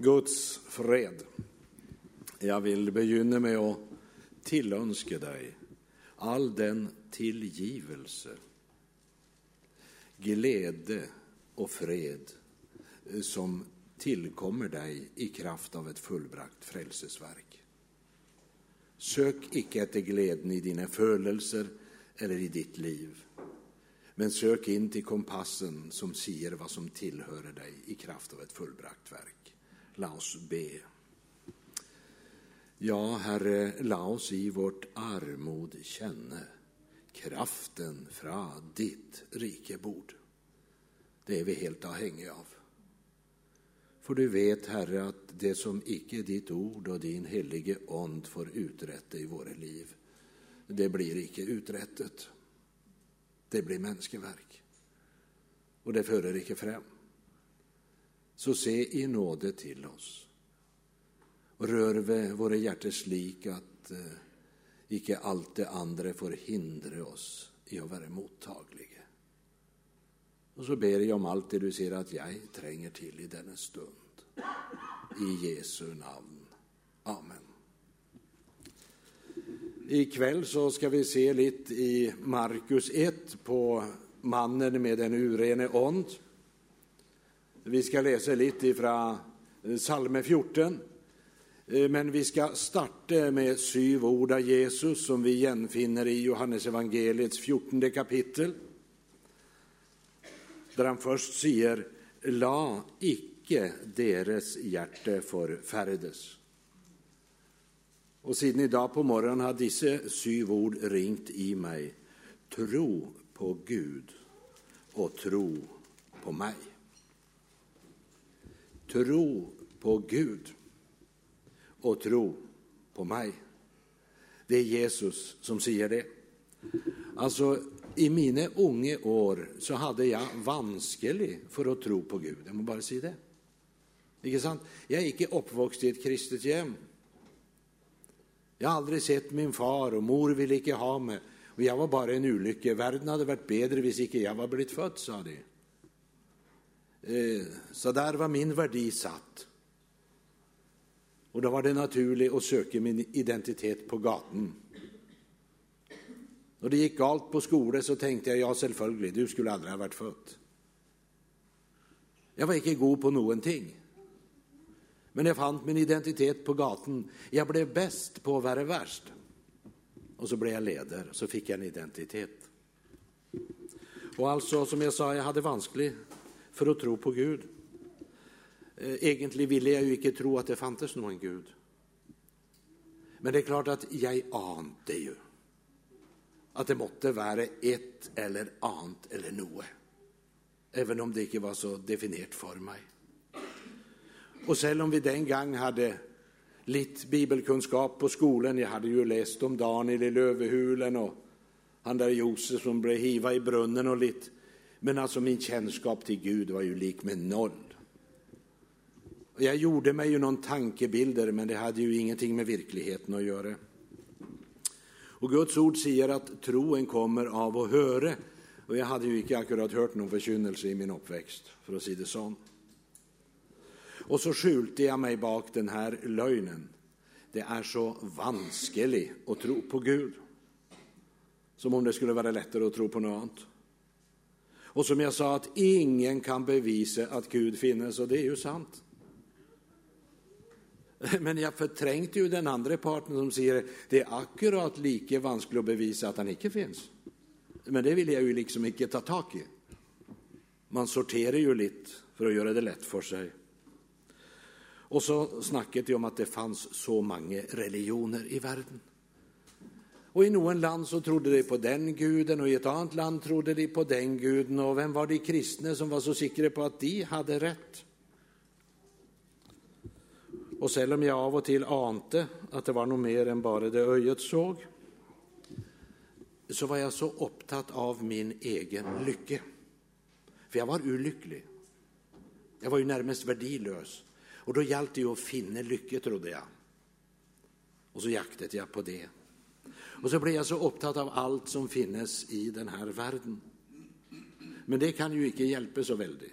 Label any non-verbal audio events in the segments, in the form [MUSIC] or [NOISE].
Guds fred. Jag vill begynna med att tillönska dig all den tillgivelse, glädje och fred som tillkommer dig i kraft av ett fullbrakt frälsesverk. Sök icke efter glädjen i dina födelser eller i ditt liv, men sök in till kompassen som säger vad som tillhör dig i kraft av ett fullbrakt verk. Låt oss be. Ja, Herre, låt oss i vårt armod känna kraften från ditt rikebord. Det är vi helt avhängiga av. För du vet, Herre, att det som icke ditt ord och din helige ond får uträtta i våra liv, det blir icke uträttat. Det blir människoverk. Och det förer icke fram. Så se i nåde till oss. Och rör vid våra hjärtes lik att eh, icke allt det andra får hindra oss i att vara mottagliga. Och så ber jag om allt det du ser att jag tränger till i denna stund. I Jesu namn. Amen. Ikväll så ska vi se lite i Markus 1 på mannen med den urene ond. Vi ska läsa lite ifrån eh, Salme eh, 14. Men vi ska starta med syv ord av Jesus som vi igenfinner i Johannes evangeliets 14 kapitel. Där han först säger, la icke deras hjärta förfärdes. Och sedan idag på morgonen har dessa syv ord ringt i mig. Tro på Gud och tro på mig. Tro på Gud och tro på mig. Det är Jesus som säger det. Alltså, i mina unga år så hade jag vanskelig för att tro på Gud. Jag må bara säga det. Inte sant? Jag är inte uppvuxen i ett kristet hem. Jag har aldrig sett min far och mor ville inte ha mig. Och jag var bara en olycka. Världen hade varit bättre om inte jag var blivit född, sa de. Eh, så där var min värdi satt. Och då var det naturligt att söka min identitet på gatan. När det gick galt på skolan så tänkte jag, ja självklart, du skulle aldrig ha varit född. Jag var inte god på någonting. Men jag fann min identitet på gatan. Jag blev bäst på att vara värst. Och så blev jag ledare, så fick jag en identitet. Och alltså, som jag sa, jag hade vanskligt för att tro på Gud. Eh, egentligen ville jag ju inte tro att det fanns någon Gud. Men det är klart att jag ante ju att det måtte vara ett eller annat eller något. Även om det inte var så definierat för mig. Och även om vi den gången hade lite bibelkunskap på skolan, jag hade ju läst om Daniel i lövehulen och han där Josef som blev hiva i brunnen och lite. Men alltså min kännskap till Gud var ju lik med noll. Jag gjorde mig ju någon tankebilder, men det hade ju ingenting med verkligheten att göra. Och Guds ord säger att troen kommer av att höra. Och jag hade ju inte akkurat hört någon förkynnelse i min uppväxt, för att säga det så. Och så skjulte jag mig bak den här lögnen. Det är så vanskligt att tro på Gud. Som om det skulle vara lättare att tro på något annat. Och som jag sa, att ingen kan bevisa att Gud finns, och det är ju sant. [LAUGHS] Men jag förträngde ju den andra parten som säger det är akkurat lika vanskligt att bevisa att han inte finns. Men det vill jag ju liksom inte ta tag i. Man sorterar ju lite för att göra det lätt för sig. Och så snackade om att det fanns så många religioner i världen. Och i någon land så trodde de på den guden och i ett annat land trodde de på den guden. Och vem var de kristna som var så säkra på att de hade rätt? Och även om jag av och till ante att det var något mer än bara det ögat såg, så var jag så upptatt av min egen lycka. För jag var olycklig. Jag var ju närmast värdelös. Och då gällde det ju att finna lycka, trodde jag. Och så jaktade jag på det. Och så blev jag så upptatt av allt som finnes i den här världen. Men det kan ju inte hjälpa så väldigt.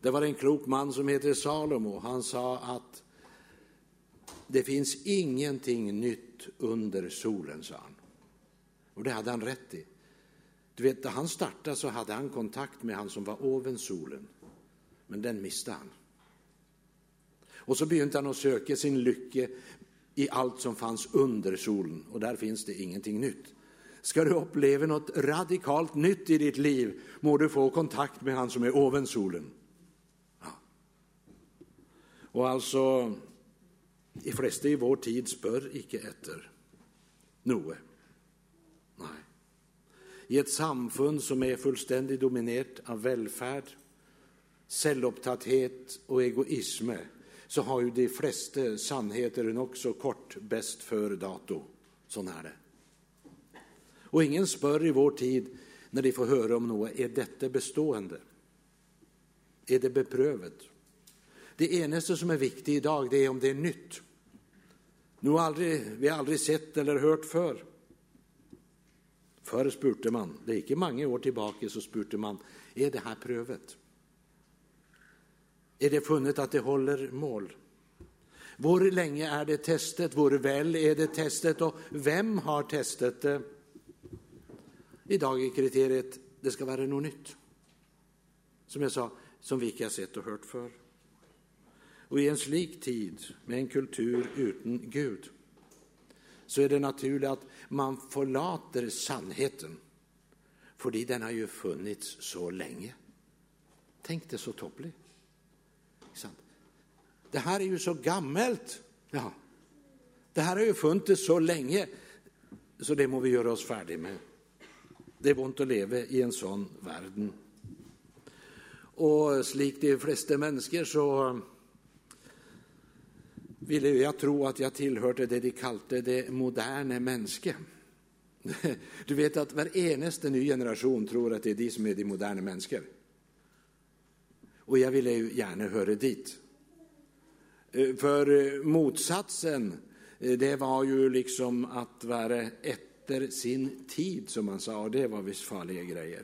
Det var en klok man som heter Salomo. Han sa att det finns ingenting nytt under solen, sa han. Och det hade han rätt i. Du vet, när han startade så hade han kontakt med han som var oven solen. Men den miste han. Och så begynte han att söka sin lycka i allt som fanns under solen och där finns det ingenting nytt. Ska du uppleva något radikalt nytt i ditt liv må du få kontakt med han som är oven solen. Ja. Och alltså, de flesta i vår tid spör icke efter noe. Nej. I ett samfund som är fullständigt dominerat av välfärd, självupptatthet och egoism så har ju de flesta sannheter också kort bäst för dato. Sån är det. Och ingen spör i vår tid när de får höra om något, är detta bestående? Är det beprövat? Det enaste som är viktigt idag det är om det är nytt. Nu aldrig, vi har aldrig sett eller hört för. Förr spurte man, det är inte många år tillbaka, så spurte man, är det här prövat? Är det funnet att det håller mål? Hur länge är det testet? Hur väl är det testet? Och vem har testet det? Idag är kriteriet, det ska vara något nytt. Som jag sa, som vi inte har sett och hört för. Och i en slik tid, med en kultur utan Gud, så är det naturligt att man förlater sannheten, för den har ju funnits så länge. Tänk det så toppligt. Det här är ju så gammalt. Ja. Det här har ju funnits så länge, så det må vi göra oss färdiga med. Det är ont att leva i en sån värld. Och slik de flesta människor så ville jag tro att jag tillhörde det de kallade det moderna människan. [LAUGHS] Du vet att varenaste ny generation tror att det är de som är de moderna människor. Och jag ville ju gärna höra dit. Eh, för eh, motsatsen, eh, det var ju liksom att vara efter sin tid, som man sa, och det var visst farliga grejer.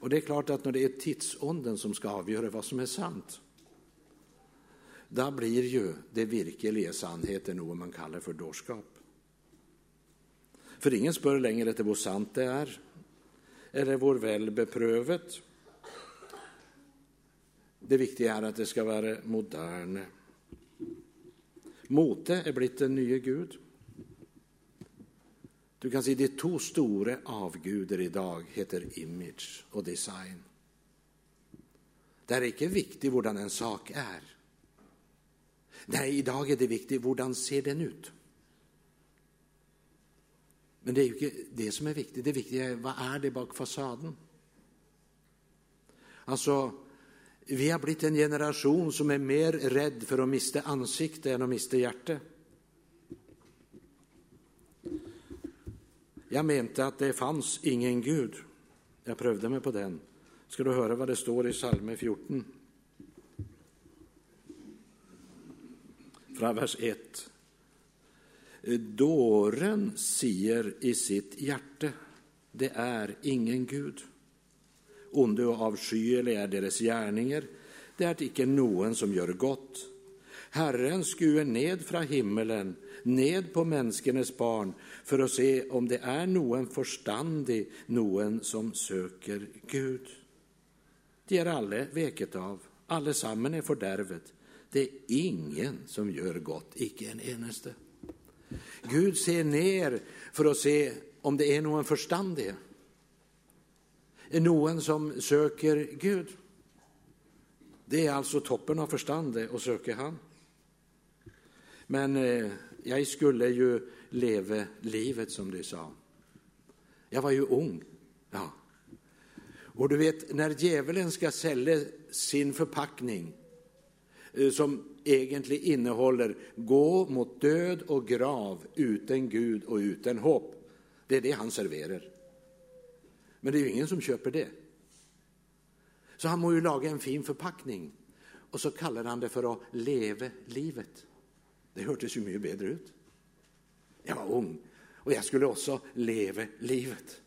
Och det är klart att när det är tidsånden som ska avgöra vad som är sant, då blir ju det virkeliga sannheten något man kallar för dårskap. För ingen spör längre efter hur sant det är, eller hur väl beprövat. Det viktiga är att det ska vara moderne. Mote är blivit den nya Gud. Du kan se de två stora avgudar idag heter image och design. Det är inte viktigt hur en sak är. Nej, idag är det viktigt hur den ser den ut. Men det är ju inte det som är viktigt. Det viktiga är vad är det bak fasaden? Alltså, vi har blivit en generation som är mer rädd för att mista ansikte än att mista hjärta. Jag menade att det fanns ingen Gud. Jag prövade mig på den. Ska du höra vad det står i psalm 14? Från vers 1. Dåren säger i sitt hjärta, det är ingen Gud. Onde och avskyeliga är deras gärningar, det är icke någon som gör gott. Herren skuer ned från himmelen, ned på människornas barn, för att se om det är någon förstandig, någon som söker Gud. De är alla veket av, allesammen är fördärvet. Det är ingen som gör gott, icke en eneste.” Gud ser ner för att se om det är någon förstandig någon som söker Gud. Det är alltså toppen av förståndet och söker han. Men eh, jag skulle ju leva livet som du sa. Jag var ju ung. Ja. Och du vet, när djävulen ska sälja sin förpackning eh, som egentligen innehåller gå mot död och grav utan Gud och utan hopp. Det är det han serverar. Men det är ju ingen som köper det. Så han må ju laga en fin förpackning och så kallar han det för att leva livet. Det hördes ju mycket bättre ut. Jag var ung och jag skulle också leva livet.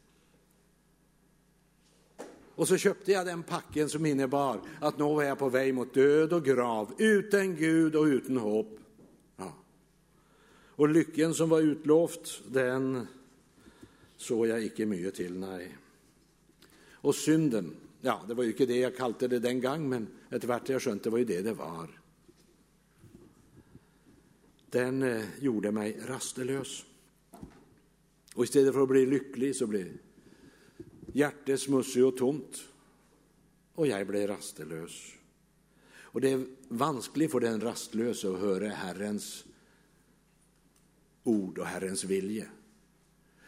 Och så köpte jag den packen som innebar att nu var jag på väg mot död och grav, utan Gud och utan hopp. Ja. Och lyckan som var utlovt, den såg jag icke mycket till, nej. Och synden, ja, det var ju inte det jag kallade det den gången, men etter jag skönt det var ju det det var. Den eh, gjorde mig rastlös. Och istället för att bli lycklig så blev hjärtat smutsigt och tomt. Och jag blev rastlös. Och det är vanskligt för den rastlöse att höra Herrens ord och Herrens vilja.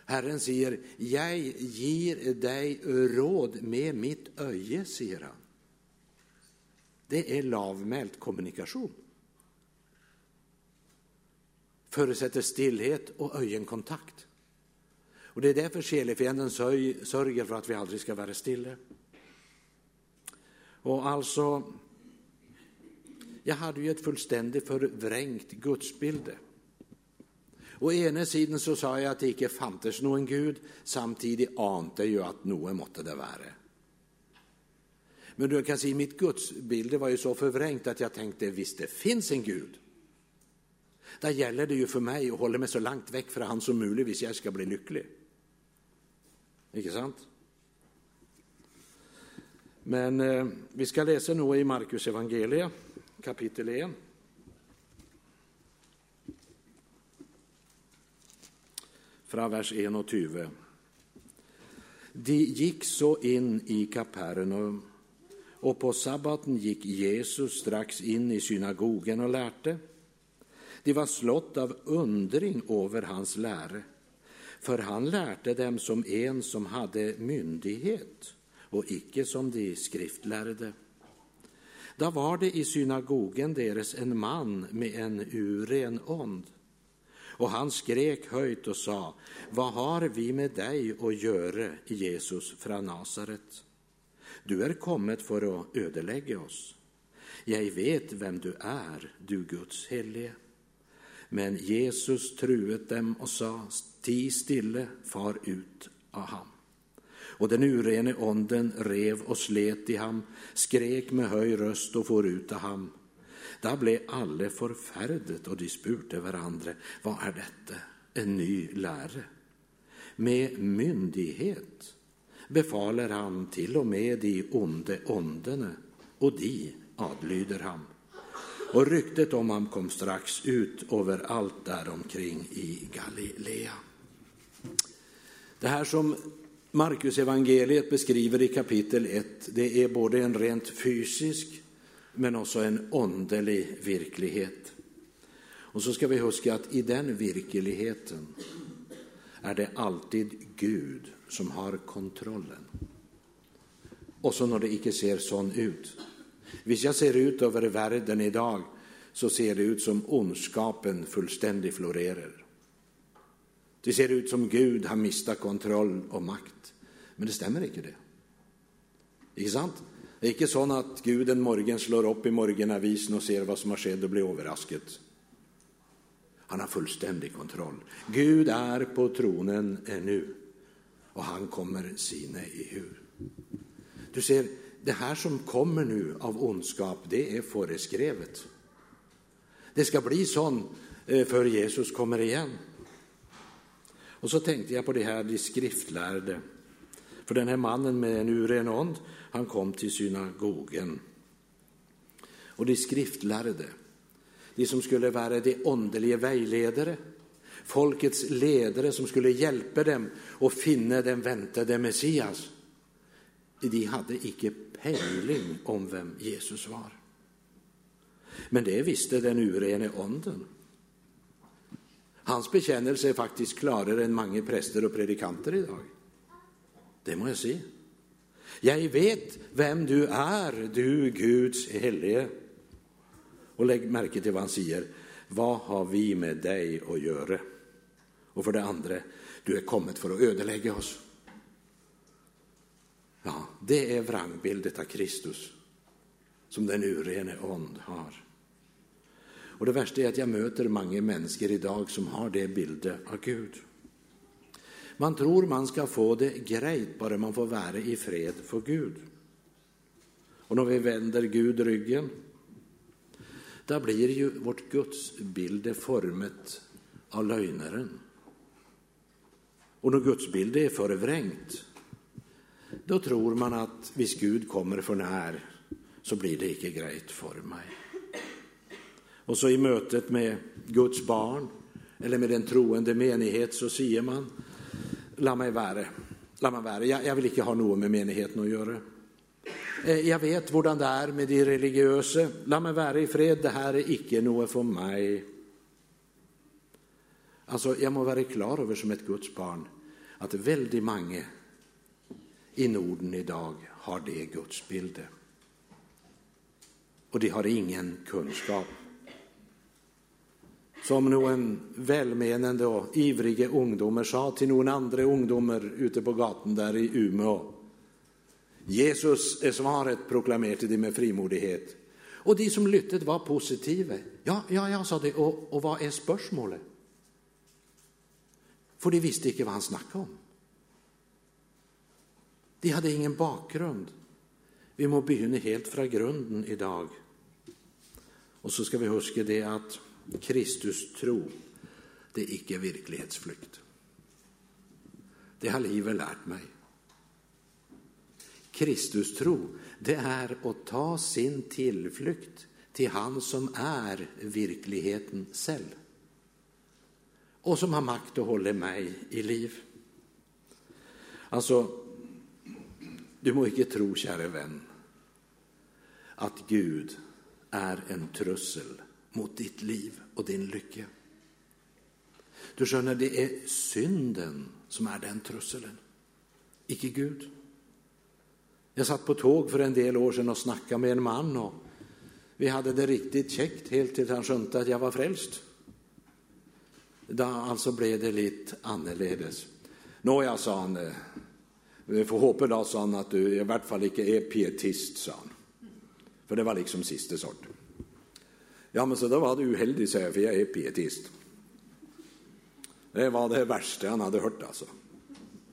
Herren säger, jag ger dig råd med mitt öje, säger han. Det är lavmält kommunikation. Förutsätter stillhet och ögonkontakt. Och det är därför själefienden sörjer för att vi aldrig ska vara stilla. Och alltså, jag hade ju ett fullständigt förvrängt gudsbild. Å ena sidan så sa jag att det inte fanns någon Gud, samtidig ante jag att något måtte det vara. Men du kan säga, mitt gudsbild var ju så förvrängt att jag tänkte, visst det finns en Gud. Där gäller det ju för mig att hålla mig så långt väck från han som möjligt, hvis jag ska bli lycklig. Inte sant? Men eh, vi ska läsa nu i Markus evangeliet, kapitel 1. Från vers 21. De gick så in i Kapernaum och på sabbaten gick Jesus strax in i synagogen och lærte. De var slått av undring över hans läre, för han lärde dem som en som hade myndighet och icke som de skriftlärde. Då var det i synagogen deras en man med en uren ond. Och han skrek höjt och sa, vad har vi med dig att göra, Jesus från Nasaret? Du är kommet för att ödelägga oss. Jag vet vem du är, du Guds helige. Men Jesus truet dem och sa, ti stille, far ut av ham. Och den urene onden rev och slet i ham, skrek med höj röst och for ut av ham. Da ble alle forferdet, och de spurte hverandre, vad är detta? En ny läre. Med myndighet befaler han till och med de onde åndene, och de adlyder ham. Och ryktet om ham kom strax ut överallt däromkring i Galilea. Det här som Markus evangeliet beskriver i kapitel 1, det är både en rent fysisk men också en åndelig verklighet. Och så ska vi huska att i den verkligheten är det alltid Gud som har kontrollen. Och så när det inte ser sån ut. Om jag ser ut över världen idag så ser det ut som ondskapen fullständigt florerar. Det ser ut som Gud har mistat kontroll och makt. Men det stämmer inte det. Inte sant? Det är inte så att Gud en morgon slår upp i morgonavisen och ser vad som har skett och blir överraskad. Han har fullständig kontroll. Gud är på tronen ännu och han kommer sina i hur. Du ser, det här som kommer nu av ondskap, det är föreskrivet. Det ska bli sån eh, för Jesus kommer igen. Och så tänkte jag på det här de skriftlärde. För den här mannen med en uren ond, han kom till synagogen. Och de skriftlärde, de som skulle vara de åndelige vägledare, folkets ledare som skulle hjälpa dem att finna den väntade Messias, de hade icke pejling om vem Jesus var. Men det visste den urene onden. Hans bekännelse är faktiskt klarare än många präster och predikanter idag. Det må jag säga. Jag vet vem du är, du Guds helige. Och lägg märke till vad han säger. Vad har vi med dig att göra? Och för det andra, du är kommet för att ödelägga oss. Ja, det är vrangbildet av Kristus som den urene ond har. Och det värsta är att jag möter många människor idag som har det bilden av Gud. Man tror man ska få det grejt bara man får vara i fred för Gud. Och när vi vänder Gud ryggen, då blir ju vårt gudsbilde formet av lögnaren. Och när gudsbildet är förvrängt, då tror man att hvis Gud kommer för när så blir det inte grejt för mig. Och så i mötet med Guds barn eller med den troende menighet så säger man, la mig vara, la meg være. Jag, jeg vill inte ha något med menigheten att göra. Jeg jag vet hur det är med de religiösa, la mig vara i fred, det här är ikke något för mig. Altså, jag må vara klar över som ett Guds barn att väldigt många i Norden i dag har det gudsbildet. Och de har ingen kunskap. Som någon välmenande och ivrige ungdomar sa till någon andra ungdomar ute på gatan där i Umeå. Jesus är svaret, proklamerade de med frimodighet. Och de som lyttade var positiva. Ja, ja, ja, sa de. och, och vad är spörsmålet? För de visste inte vad han snackade om. De hade ingen bakgrund. Vi må begynne helt från grunden idag. Och så ska vi huska det att Kristus tro, det är icke verklighetsflykt. Det har livet lärt mig. Kristus tro, det är att ta sin tillflykt till han som är verkligheten själv och som har makt att hålla mig i liv. Alltså, du må inte tro, käre vän, att Gud är en trussel mot ditt liv och din lycka. Du skönner, det är synden som är den trusseln, icke Gud. Jag satt på tåg för en del år sedan och snackade med en man och vi hade det riktigt käckt helt tills han skönte att jag var frälst. Då alltså blev det lite annorledes. Nåja, sa han, eh, vi får hoppas då, sa han, att du i vart fall inte är pietist, sa han. För det var liksom sista sorten. Ja, men så då var det uheldigt, sa jag, för jag är pietist. Det var det värsta han hade hört alltså.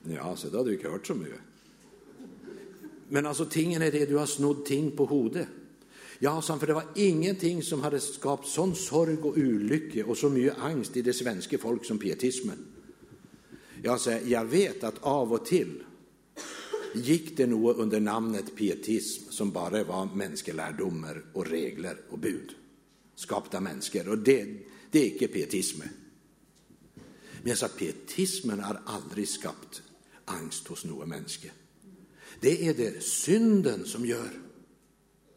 Ja, så då hade du inte hört så mycket. Men alltså tingen är det, du har snodd ting på hodet. Ja, sa för det var ingenting som hade skapat sån sorg och olycka och så mycket angst i det svenska folk som pietismen. Jag säger, jag vet att av och till gick det nog under namnet pietism som bara var mänskliga lärdomar och regler och bud skapta människor och det, det är inte pietism. Men jag sa pietismen har aldrig skapat angst hos någon människa. Det är det synden som gör.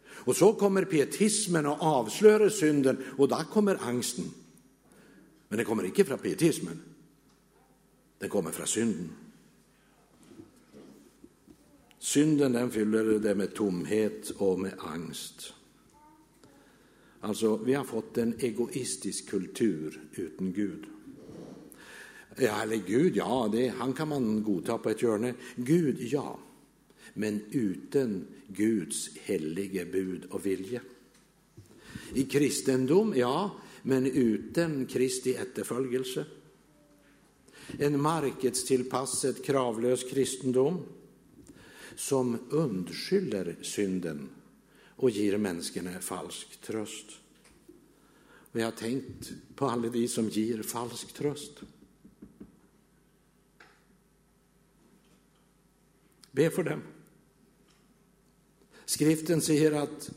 Och så kommer pietismen och avslöjar synden och då kommer angsten. Men den kommer inte från pietismen. Den kommer från synden. Synden den fyller det med tomhet och med angst. Alltså, vi har fått en egoistisk kultur utan Gud. Ja, eller Gud, ja, det, han kan man godta på ett hörne. Gud, ja, men utan Guds helige bud och vilja. I kristendom, ja, men utan Kristi efterföljelse. En marknadstillpassad, kravlös kristendom som undskyller synden och ger människorna falsk tröst. Och jag har tänkt på alla de som ger falsk tröst. Be för dem. Skriften säger att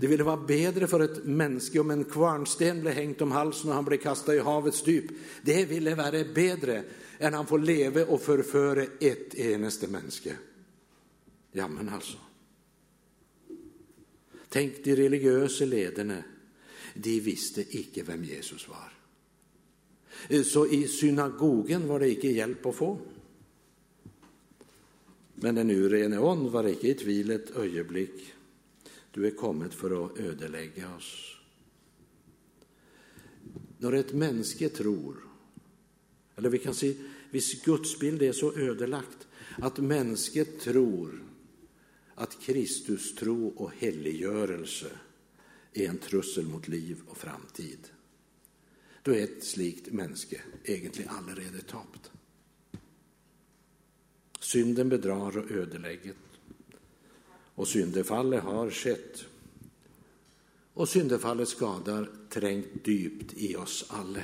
det ville vara bättre för ett människa om en kvarnsten blev hängt om halsen och han blev kastad i havets dyp. Det ville vara bättre än han får leva och förföra ett enaste människa. Ja, men alltså. Tänk de religiösa ledarna, de visste icke vem Jesus var. Så i synagogen var det icke hjälp att få. Men den urene ånd var icke i tvil ett ögonblick. Du är kommet för att ödelägga oss. När ett mänske tror, eller vi kan se, viss gudsbild är så ödelagt att mänsket tror att Kristus tro och helliggörelse är en trussel mot liv och framtid. Då är ett slikt mänske egentligen allerede tapt. Synden bedrar och ödelägger. Och syndefallet har skett. Och syndefallet skadar trängt dypt i oss alla.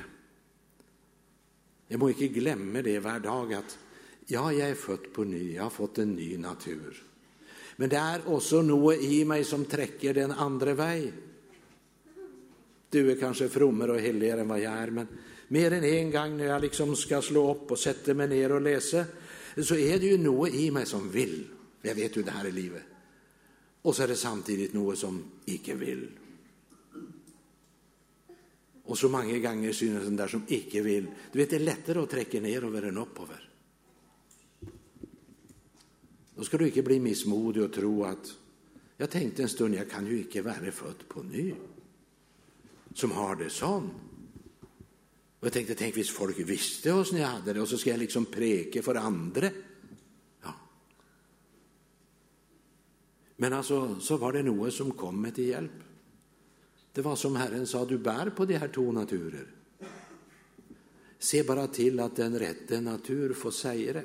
Jag må inte glömma det varje dag att ja, jag är född på ny, jag har fått en ny natur. Men det er også noe i meg som trekker den andre vei. Du er kanskje frommere og helligere enn hva jeg er, men mer enn én en gang når jeg liksom skal slå opp og sette meg ned og lese, så er det jo noe i meg som vil. Jeg vet jo det her i livet. Og så er det samtidig noe som ikke vil. Og så mange ganger synes den der som ikke vil Du vet, Det er lettere å trekke nedover enn oppover. Då ska du inte bli missmodig och tro att jag tänkte en stund jag kan ju inte vara född på ny, som har det sån. Och jag tänkte, tänk visst folk visste oss när jag hade det, och så ska jag liksom preke för andra. Ja. Men alltså, så var det noe som kom med till hjälp. Det var som Herren sa, du bär på de här två naturer. Se bara till att den rätte natur får säga det.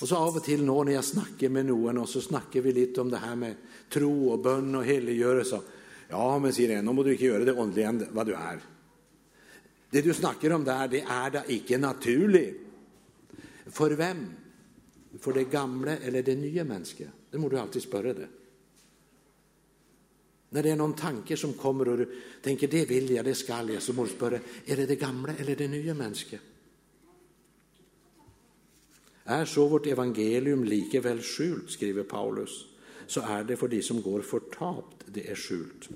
Og så Av og til nå når jeg snakker med noen, og så snakker vi litt om det her med tro og bønn og helliggjørelse. Ja, men sier jeg, nå må du ikke gjøre det åndelige enn hva du er. Det du snakker om der, det er da ikke naturlig. For hvem? For det gamle eller det nye mennesket? Det må du alltid spørre det. När det är någon tanke som kommer och du tänker det vill jag, det skall jag, så må du spørre är det det gamla eller det nya mennesket. Är så vårt evangelium likevel skjult, skriver Paulus, så är det för de som går fortapt det är skjult.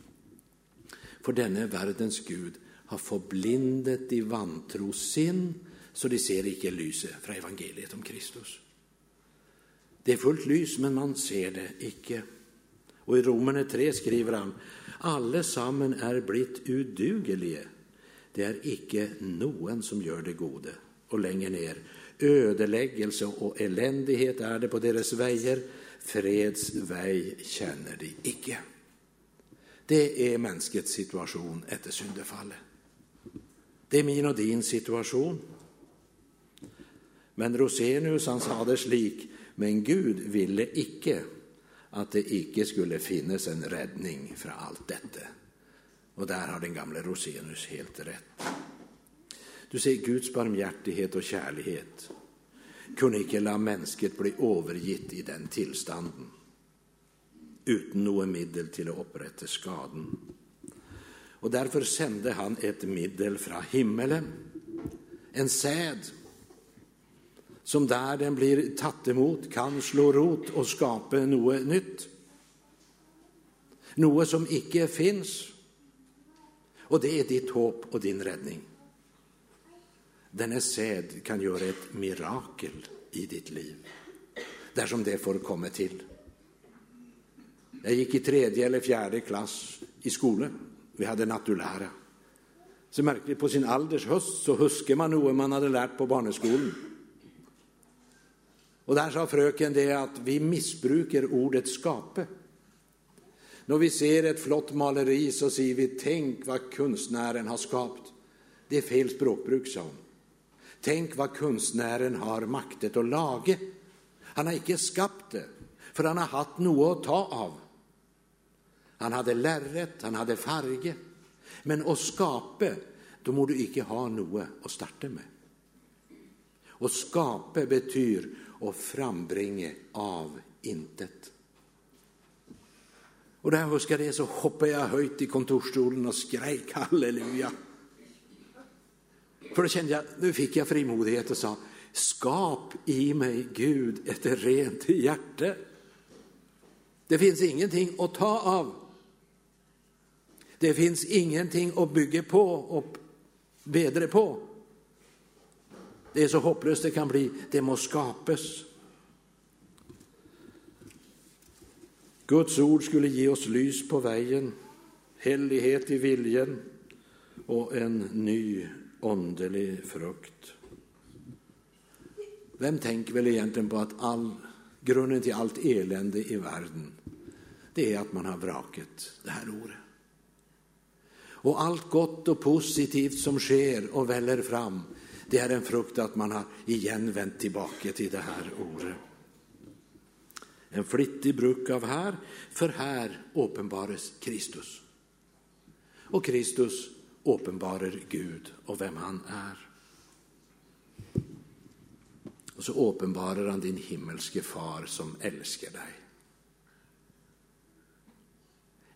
For denne verdens Gud har forblindet de vantro sinn, så de ser ikke lyset fra evangeliet om Kristus. Det er fullt lys, men man ser det ikke. Og i Romerne 3 skriver han alle sammen er blitt udugelige. Det er ikke noen som gjør det gode. Og lenger ned Ödeläggelse och eländighet är det på deras vägar, Freds väg känner de icke. Det är mänskets situation efter syndefallet. Det är min och din situation. Men Rosenius han sa det slik, men Gud ville icke att det icke skulle finnas en räddning för allt detta. Och där har den gamle Rosenius helt rätt. Du ser, Guds barmhjertighet og kjærlighet kunne ikke la mennesket bli overgitt i den tilstanden uten noe middel til å opprette skaden. Og Derfor sendte han et middel fra himmelen, en sæd som der den blir tatt imot, kan slå rot og skape noe nytt. Noe som ikke fins. Og det er ditt håp og din redning. Denne sæd kan gjøre et mirakel i ditt liv, dersom det får komme til. Jag gick i tredje eller fjärde klass i skolan. Vi hade nattulära. Så märkligt, på sin alders höst så huskar man nog man hade lärt på barneskolen. Och där sa fröken det att vi missbrukar ordet 'skape'. När vi ser ett flott maleri, så sier vi tänk vad konstnären har skapt'. Det är fel språkbruk, sa hon. Tänk vad konstnären har maktet och lage. Han har icke skapat det, för han har haft något att ta av. Han hade lärret, han hade farge. Men att skapa, då må du icke ha något att starta med. Att skapa betyder att frambringa av intet. Och da jeg husker det, så hoppade jag höjt i kontorsstolen och skrek halleluja. För då kände jag, nu fick jag frimodighet och sa, skap i mig Gud, ett rent hjärte. Det finns ingenting att ta av. Det finns ingenting att bygga på och bedre på. Det är så hopplöst det kan bli. Det må skapas. Guds ord skulle ge oss lys på vägen, hellighet i viljen och en ny åndelig frukt. Vem tänker väl egentligen på att all, grunden till allt elände i världen det är att man har vraket det här året? Och allt gott och positivt som sker och väller fram, Det är en frukt att man har igen vänt tillbaka till det här året. En flittig bruk av här, för här uppenbaras Kristus. Och Kristus uppenbarar Gud och vem han är. Och så uppenbarar han din himmelske far som älskar dig.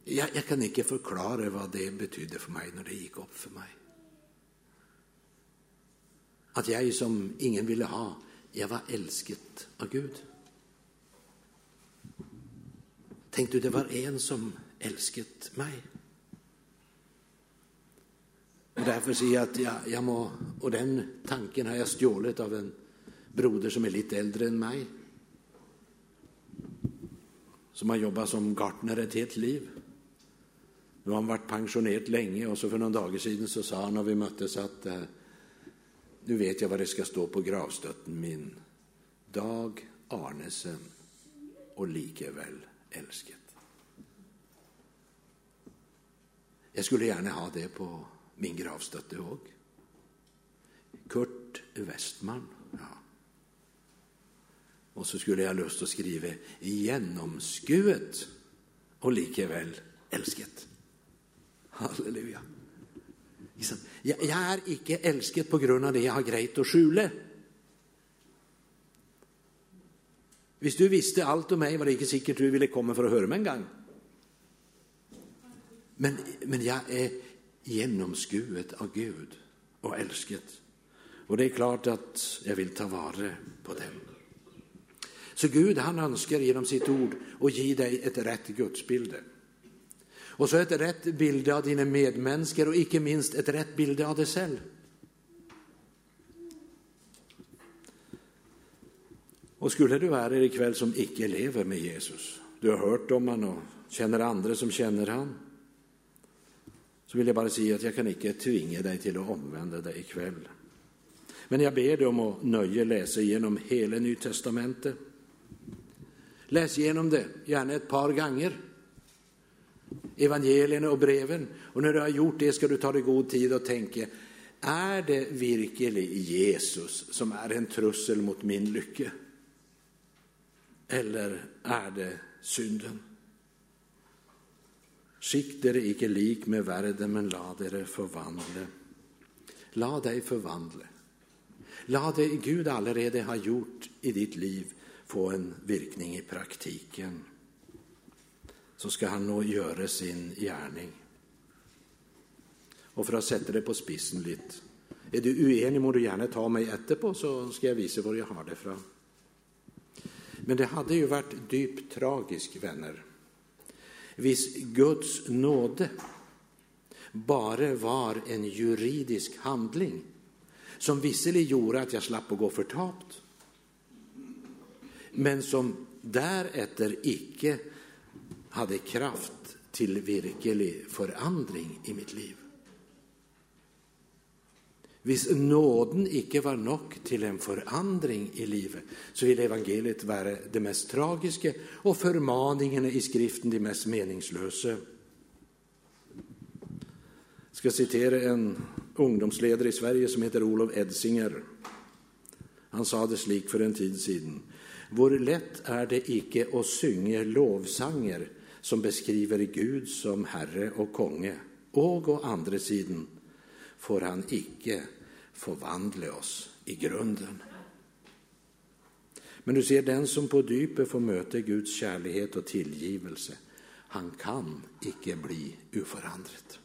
Jag, jag, kan inte förklara vad det betydde för mig när det gick upp för mig. Att jag som ingen ville ha, jag var älsket av Gud. Tänk du, det var en som älsket mig. Och därför säger jag att jag, jag må, och den tanken har jag stjålit av en broder som är lite äldre än mig. Som har jobbat som gartner ett helt liv. Nu har han varit pensionerad länge och så för några dagar sedan så sa han när vi möttes att eh, nu vet jag vad det ska stå på gravstötten min. Dag Arnesen och likeväl älsket. Jag skulle gärna ha det på min gravstötte òg. Kurt Westman. Ja. Och så skulle jag lust att skriva genomskuet och likväl älsket. Halleluja. Jag, är icke älsket på grund av det jag har grejt att skjule. Hvis du visste allt om mig var det inte säkert du ville komma för att höra mig en gång. Men, men jag är genomskuet av Gud och älsket. Och det är klart att jag vill ta vara på dem. Så Gud han önskar genom sitt ord att ge dig ett rätt gudsbilde. Och så ett rätt bilde av dina medmänniskor och icke minst ett rätt bilde av dig själv. Och skulle du vara här ikväll som icke lever med Jesus, du har hört om han och känner andra som känner han, så vill jag bara säga att jag kan icke tvinga dig till att omvända dig ikväll. Men jag ber dig om att nöje läsa igenom hela Nytestamentet. Läs igenom det, gärna ett par gånger. Evangelierna och breven. Och när du har gjort det ska du ta dig god tid och tänka, är det verkligen Jesus som är en trussel mot min lycka? Eller är det synden? Skick dere icke lik med världen, men la dere forvandle. La dig forvandle. La det Gud allerede har gjort i ditt liv få en virkning i praktiken. Så ska han nå göra sin gärning. Och för att sätta det på spissen lite. Är du uenig må du gärna ta mig etterpå, så ska jag visa var jag har det fra. Men det hade ju varit dypt tragiskt, vänner, Viss Guds nåde bara var en juridisk handling som visserligen gjorde att jag slapp att gå förtapt, men som därefter icke hade kraft till virkelig förändring i mitt liv. Hvis nåden icke var nog till en förändring i livet, så vill evangeliet vara det mest tragiska och förmaningarna i skriften de mest meningslösa. Jag ska citera en ungdomsledare i Sverige som heter Olof Edsinger. Han sa det slik för en tid sedan. Vår lätt är det icke att synge lovsanger som beskriver Gud som Herre och Konge, och å andra sidan får han icke förvandla oss i grunden. Men du ser, den som på djupet får möta Guds kärlighet och tillgivelse, han kan icke bli oförandrat.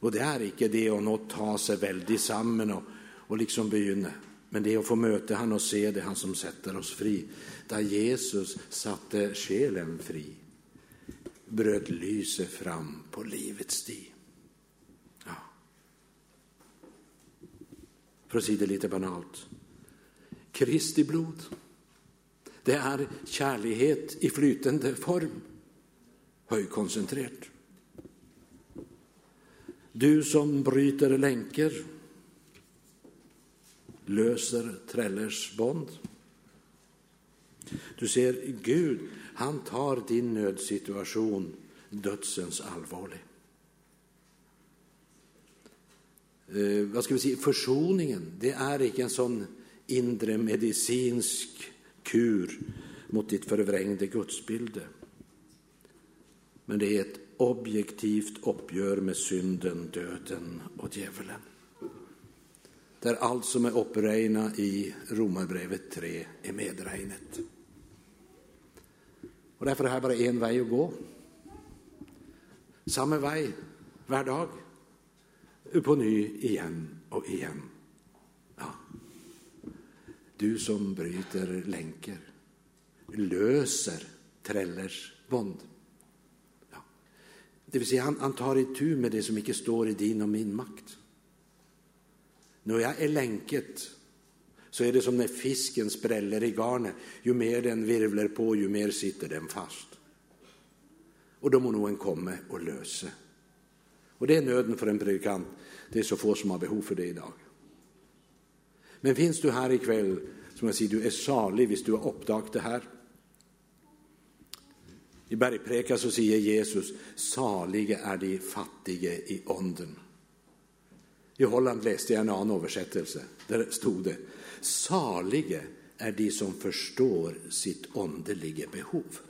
Och det är icke det att något ta sig väldigt samman och, och liksom begynna, men det är att få möta han och se det han som sätter oss fri. Där Jesus satte själen fri, bröt lyset fram på livets stig. För att säga det lite banalt. Kristi blod, det är kärlighet i flytande form, högkoncentrerat. Du som bryter länkar, löser trällers bond. Du ser, Gud, han tar din nödsituation dödsens allvarlig. Eh, vad ska vi säga, försoningen, det är inte en sån inre medicinsk kur mot ditt förvrängde gudsbilde. Men det är ett objektivt uppgör med synden, döden och djävulen. Där allt som är uppregnat i Romarbrevet 3 är medregnet. Och därför är det bara en väg att gå. Samma väg, varje dag. På ny igen och igen. Ja. Du som bryter länkar, löser trällers bond. Ja. Det vill säga, han, han tar itu med det som inte står i din och min makt. När jag är länket så är det som när fisken spräller i garnet. Ju mer den virvlar på, ju mer sitter den fast. Och då må någon komma och lösa. Och det är nöden för en predikant. Det är så få som har behov för det idag. Men finns du här ikväll, som jag säger, du är salig hvis du har uppdagat det här. I bergpreka så säger Jesus, saliga är de fattiga i ånden. I Holland läste jag en annan översättelse. Där stod det, saliga är de som förstår sitt åndeliga behov.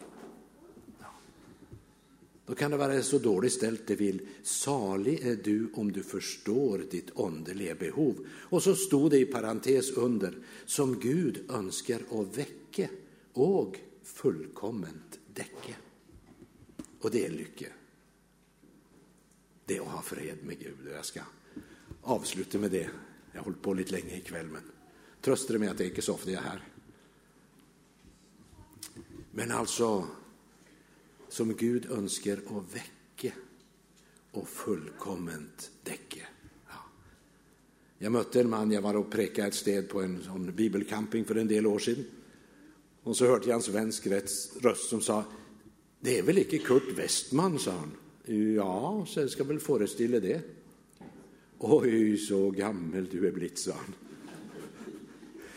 Då kan det vara så dåligt ställt det vill. Salig är du om du förstår ditt underliga behov. Och så stod det i parentes under, som Gud önskar att väcka och fullkomment däcke. Och det är lycka. Det är att ha fred med Gud. Jag ska avsluta med det. Jag har hållit på lite länge ikväll, men trösta mig att det inte så ofta jag är här. Men alltså, som Gud önskar att väcka och fullkomment däcka. Ja. Jag mötte en man, jag var och prekade ett sted på en sån bibelcamping för en del år sedan. Och så hörde jag en svensk röst som sa, det är väl inte Kurt Westman, sa han. Ja, så jag ska väl föreställa det. Oj, så gammal du är blivit, sa han.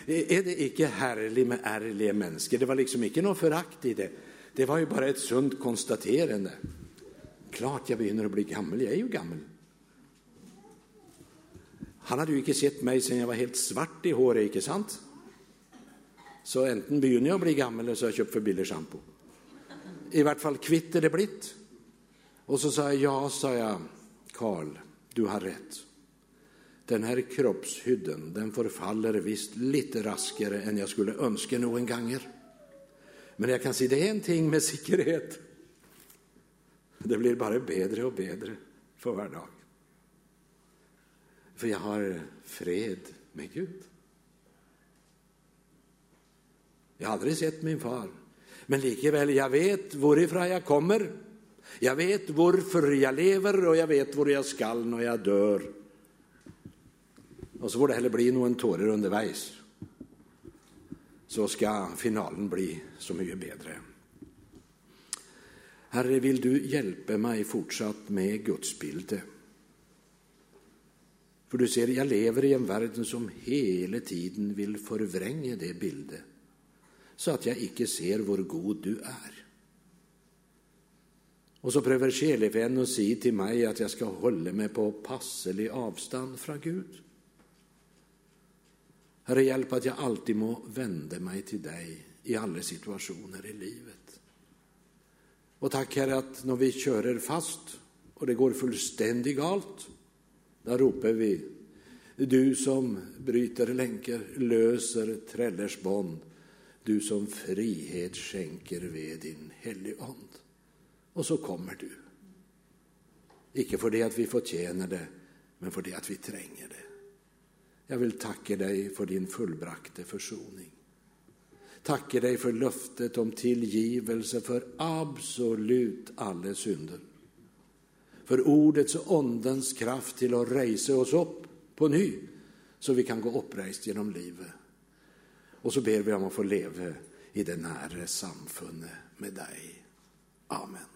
Är det inte härligt med ärliga människor? Det var liksom inte något förakt i det. Det var ju bara ett sunt konstaterande. Klart jag begynner att bli gammal, jag är ju gammal. Han hade ju inte sett mig sedan jag var helt svart i håret, inte sant? Så enten begynner jag att bli gammal eller så har jag köpt för billig shampoo. I vart fall kvitt är det blitt. Och så sa jag, ja, sa jag, Karl, du har rätt. Den här kroppshydden, den förfaller visst lite raskare än jag skulle önska någon gånger. Men jag kan säga det är en ting med säkerhet. Det blir bara bättre och bättre för var dag. För jag har fred med Gud. Jag har aldrig sett min far, men likväl, jag vet varifrån jag kommer. Jag vet varför jag lever och jag vet var jag skall när jag dör. Och så får det heller bli någon tårar undervägs så ska finalen bli så mycket bättre. Herre, vill du hjälpa mig fortsatt med gudsbilden? För du ser, jag lever i en värld som hela tiden vill förvränga det bildet, så att jag icke ser hur god du är. Och så prövar själevän att säga till mig att jag ska hålla mig på passelig avstånd från Gud. Herre, hjälp att jag alltid må vända mig till dig i alla situationer i livet. Och tack Herre att när vi kör fast och det går fullständigt galt, då ropar vi du som bryter länkar, löser trällers bond, du som frihet skänker ved din heligond. Och så kommer du. Icke för det att vi förtjänar det, men för det att vi tränger det. Jag vill tacka dig för din fullbrakte försoning. Tacka dig för löftet om tillgivelse för absolut alla synder. För ordets och ondens kraft till att resa oss upp på ny så vi kan gå upprejst genom livet. Och så ber vi om att få leva i det nära samfundet med dig. Amen.